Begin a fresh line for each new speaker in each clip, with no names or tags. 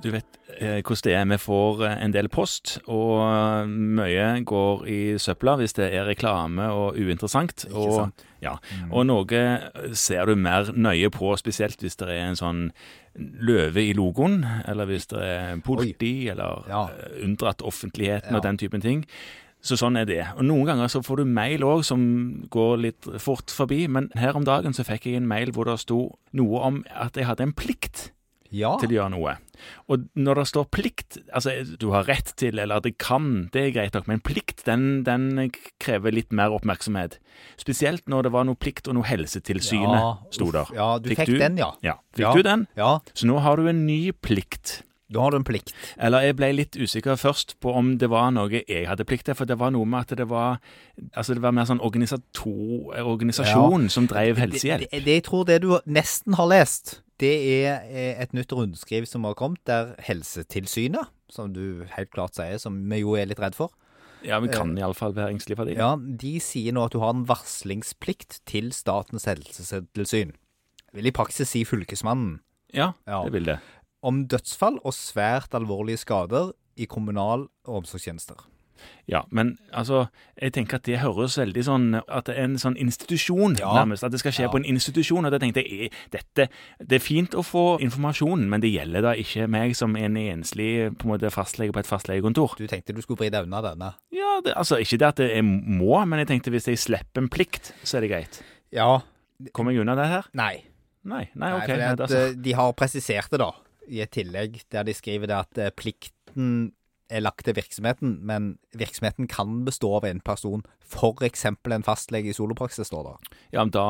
Du vet eh, hvordan det er. Vi får eh, en del post, og eh, mye går i søpla hvis det er reklame og uinteressant.
Ikke
og,
sant?
Ja, og noe ser du mer nøye på, spesielt hvis det er en sånn løve i logoen, eller hvis det er politi, eller
Ja.
eh, unndratt offentligheten
Ja.
og den typen ting. Så sånn er det. Og Noen ganger så får du mail òg som går litt fort forbi, men her om dagen så fikk jeg en mail hvor det sto noe om at jeg hadde en plikt
Ja.
til å gjøre noe. Og når det står plikt, altså du har rett til, eller det kan, det er greit nok, men plikt den, den krever litt mer oppmerksomhet. Spesielt når det var noe plikt og noe Helsetilsynet
Ja,
sto der.
Ja, du fikk, den, ja.
Ja. Fikk
Ja.
du den?
Ja,
Så nå har du en ny plikt.
Da har du en plikt.
Eller jeg ble litt usikker først på om det var noe jeg hadde plikt til, for det var noe med at det var Altså det var mer sånn organisato- organisasjon som drev helsehjelp.
Det, det, det jeg tror det du nesten har lest, det er eh, et nytt rundskriv som har kommet, der Helsetilsynet, som du helt klart sier, som vi jo er litt redd for,
Ja, vi kan iallfall være engstelige for det.
ja, de sier nå at du har en varslingsplikt til Statens helsetilsyn. Vil i praksis si Fylkesmannen.
Ja,
Ja.
det vil det.
Om dødsfall og svært alvorlige skader i kommunal- og omsorgstjenester.
Ja, men altså, jeg tenker at det høres veldig sånn At det er en sånn institusjon,
Ja.
nærmest. At det skal skje
Ja.
på en institusjon. Og da tenkte jeg eh, dette Det er fint å få informasjon, men det gjelder da ikke meg som en enslig på en måte fastlege på et fastlegekontor.
Du tenkte du skulle vri deg unna denne?
Ja, det, altså Ikke det at jeg må, men jeg tenkte hvis jeg slipper en plikt, så er det greit.
Ja.
Kommer jeg unna det her?
Nei.
Nei. Nei, OK.
Nei, at,
nei,
altså. de har presisert det, da, i et tillegg, der de skriver det at eh, plikten er lagt til virksomheten, men virksomheten kan bestå av en person, eksempel en fastlege i solopraksis, står det.
Ja, men da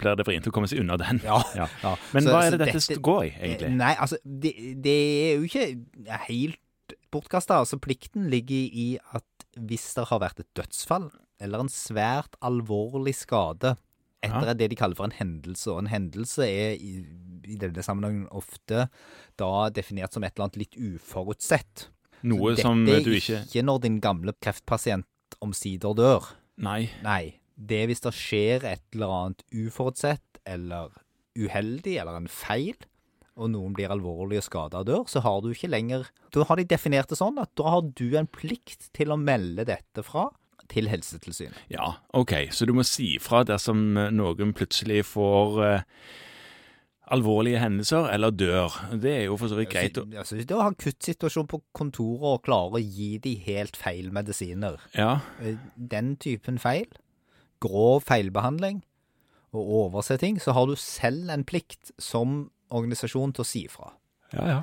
blir det vrient å komme seg unna den.
Ja.
Ja.
Ja.
Men
Så-
hva er det dette,
dette-
går i, egentlig?
Eh, Nei, altså, det, det er jo ikke helt bortkasta. Altså, plikten ligger i at hvis det har vært et dødsfall, eller en svært alvorlig skade etter det de kaller for en hendelse, og en hendelse er i, i denne sammenhengen ofte da definert som et eller annet litt uforutsett.
Noe
Så
som
dette er
ikke
ikke når din gamle kreftpasient omsider dør.
Nei.
Nei. Det er hvis det skjer et eller annet uforutsett eller uheldig eller en feil, og noen blir alvorlig skada og dør, så har du ikke lenger Da har de definert det sånn at da har du en plikt til å melde dette fra til Helsetilsynet.
Ja, OK. Så du må si fra dersom eh, noen plutselig får eh, alvorlige hendelser eller dør. Det er jo for så vidt greit. å-
Altså, hvis du en kuttsituasjon på kontoret og klare å gi de helt feil medisiner,
Ja,
eh, den typen feil, grov feilbehandling og overse ting, så har du selv en plikt som organisasjon til å si fra.
ja, ja.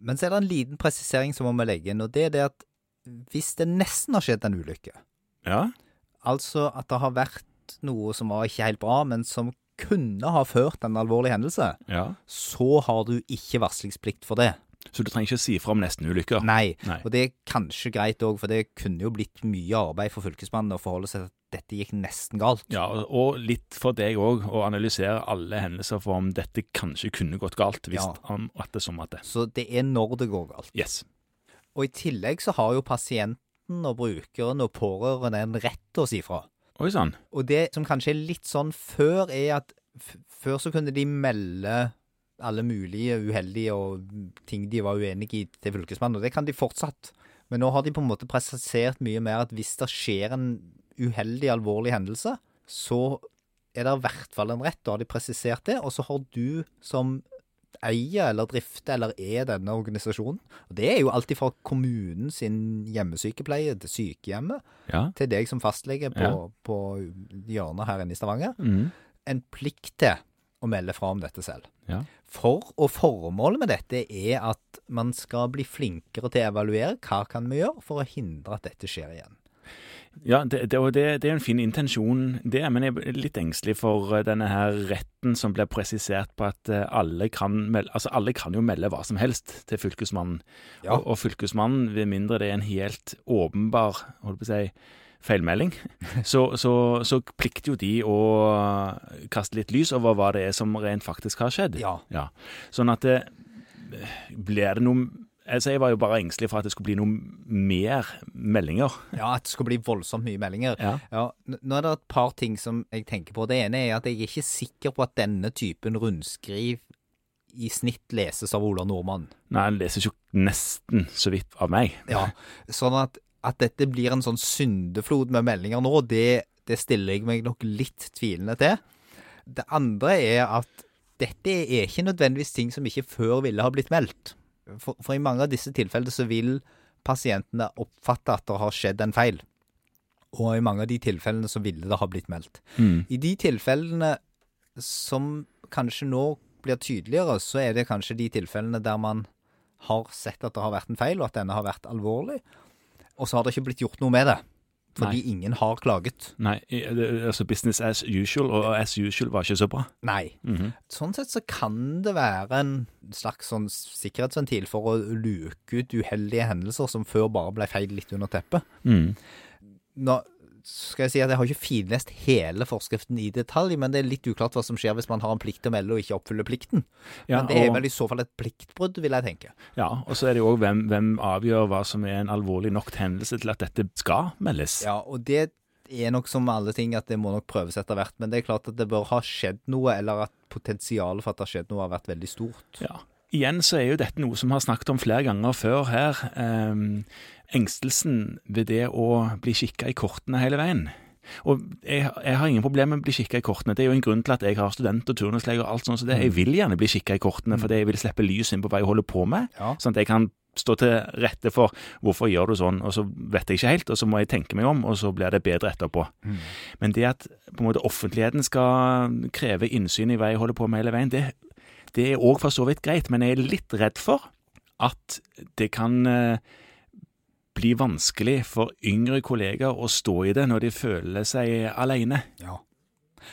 Men så er det en liten presisering som må vi legge inn, og det er det at hvis det nesten har skjedd en ulykke,
ja.
altså at det har vært noe som var ikke helt bra, men som kunne ha ført en alvorlig hendelse,
ja.
så har du ikke varslingsplikt for det.
Så du trenger ikke si fra om nestenulykker?
Nei,
Nei.
og det er kanskje greit òg, for det kunne jo blitt mye arbeid for fylkesmannen å forholde seg til at dette gikk nesten galt.
Ja, og litt for deg òg, å analysere alle hendelser for om dette kanskje kunne gått galt, hvis
Ja.
om at det som at det.
Så det er når det går galt.
Yes.
Og i tillegg så har jo pasienten og brukeren og pårørende en rett å si fra.
Oi sann.
Og det som kanskje er litt sånn før, er at før så kunne de melde alle mulige uheldige og ting de var uenige i til fylkesmannen, og det kan de fortsatt. Men nå har de på en måte presisert mye mer at hvis det skjer en uheldig, alvorlig hendelse, så er det i hvert fall en rett. Da har de presisert det, og så har du som eier eller drifter eller er denne organisasjonen, og det er jo alltid fra kommunen sin hjemmesykepleie til sykehjemmet,
Ja.
til deg som fastlege på,
Ja.
på hjørnet her inne i Stavanger,
mm.
en plikt til å melde fra om dette selv.
Ja.
For, og formålet med dette er at man skal bli flinkere til å evaluere hva kan vi gjøre for å hindre at dette skjer igjen.
Ja, det, det, det, det er en fin intensjon, det, men jeg er litt engstelig for eh, denne her retten som blir presisert på at eh, alle kan, melde, altså alle kan jo melde hva som helst til fylkesmannen.
Ja.
Og, og fylkesmannen, ved mindre det er en helt åpenbar holdt på å si, feilmelding, så, så, så plikter jo de å kaste litt lys over hva det er som rent faktisk har skjedd.
Ja.
Sånn at det, blir det noe altså Jeg var jo bare engstelig for at det skulle bli noe mer meldinger.
Ja, at det skulle bli voldsomt mye meldinger.
Ja.
Ja, Nå er det et par ting som jeg tenker på. Det ene er at jeg er ikke sikker på at denne typen rundskriv i snitt leses av Ola Nordmann.
Nei, han leses jo nesten så vidt av meg.
Ja, sånn at, at dette blir en sånn syndeflod med meldinger nå, det, det stiller jeg meg nok litt tvilende til. Det andre er at dette er ikke nødvendigvis ting som ikke før ville ha blitt meldt. For, for i mange av disse tilfellene så vil pasientene oppfatte at det har skjedd en feil. Og i mange av de tilfellene så ville det ha blitt meldt.
Mm.
I de tilfellene som kanskje nå blir tydeligere, så er det kanskje de tilfellene der man har sett at det har vært en feil, og at denne har vært alvorlig. Og så har det ikke blitt gjort noe med det. Fordi
Nei.
ingen har klaget.
Nei, altså business as usual, og as usual var ikke så bra.
Nei.
Mhm.
Sånn sett så kan det være en slags sånn sikkerhetsventil for å luke ut uheldige hendelser som før bare ble feid litt under teppet.
Mm.
Nå skal jeg si at jeg har ikke finlest hele forskriften i detalj, men det er litt uklart hva som skjer hvis man har en plikt til å melde og ikke oppfyller plikten.
Ja,
men det er
og-
vel i så fall et pliktbrudd, vil jeg tenke.
Ja, og så er det jo òg hvem, hvem avgjør hva som er en alvorlig nok hendelse til at dette skal meldes.
Ja, og det er nok som alle ting at det må nok prøves etter hvert, men det er klart at det bør ha skjedd noe, eller at potensialet for at det har skjedd noe har vært veldig stort.
Ja. Igjen så er jo dette noe som vi har snakket om flere ganger før her. Ehm, engstelsen ved det å bli kikka i kortene hele veien. Og jeg, jeg har ingen problemer med å bli kikka i kortene. Det er jo en grunn til at jeg har student- og turnuslege og alt sånt. Så det, jeg vil gjerne bli kikka i kortene, fordi jeg vil slippe lys inn på hva jeg holder på med.
Ja.
Sånn at jeg kan stå til rette for hvorfor gjør du sånn, og så vet jeg ikke helt, og så må jeg tenke meg om, og så blir det bedre etterpå. Men det at på en måte offentligheten skal kreve innsyn i hva jeg holder på med hele veien, det, det er òg for så vidt greit, men jeg er litt redd for at det kan eh, bli vanskelig for yngre kollegaer å stå i det når de føler seg alene.
Ja.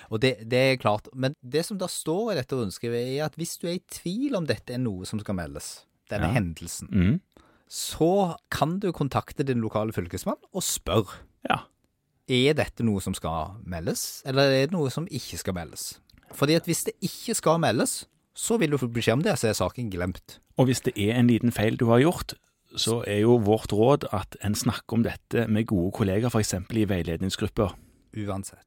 Og det, det er klart. Men det som da står i dette rundskrivet, er at hvis du er i tvil om dette er noe som skal meldes, denne
Ja.
hendelsen,
Mm.
så kan du kontakte din lokale fylkesmann og spørre.
Ja.
Er dette noe som skal meldes, eller er det noe som ikke skal meldes? Fordi at hvis det ikke skal meldes, så vil du få beskjed om det, så er saken glemt.
Og hvis det er en liten feil du har gjort, så er jo vårt råd at en snakker om dette med gode kollegaer, f.eks. i veiledningsgrupper.
Uansett.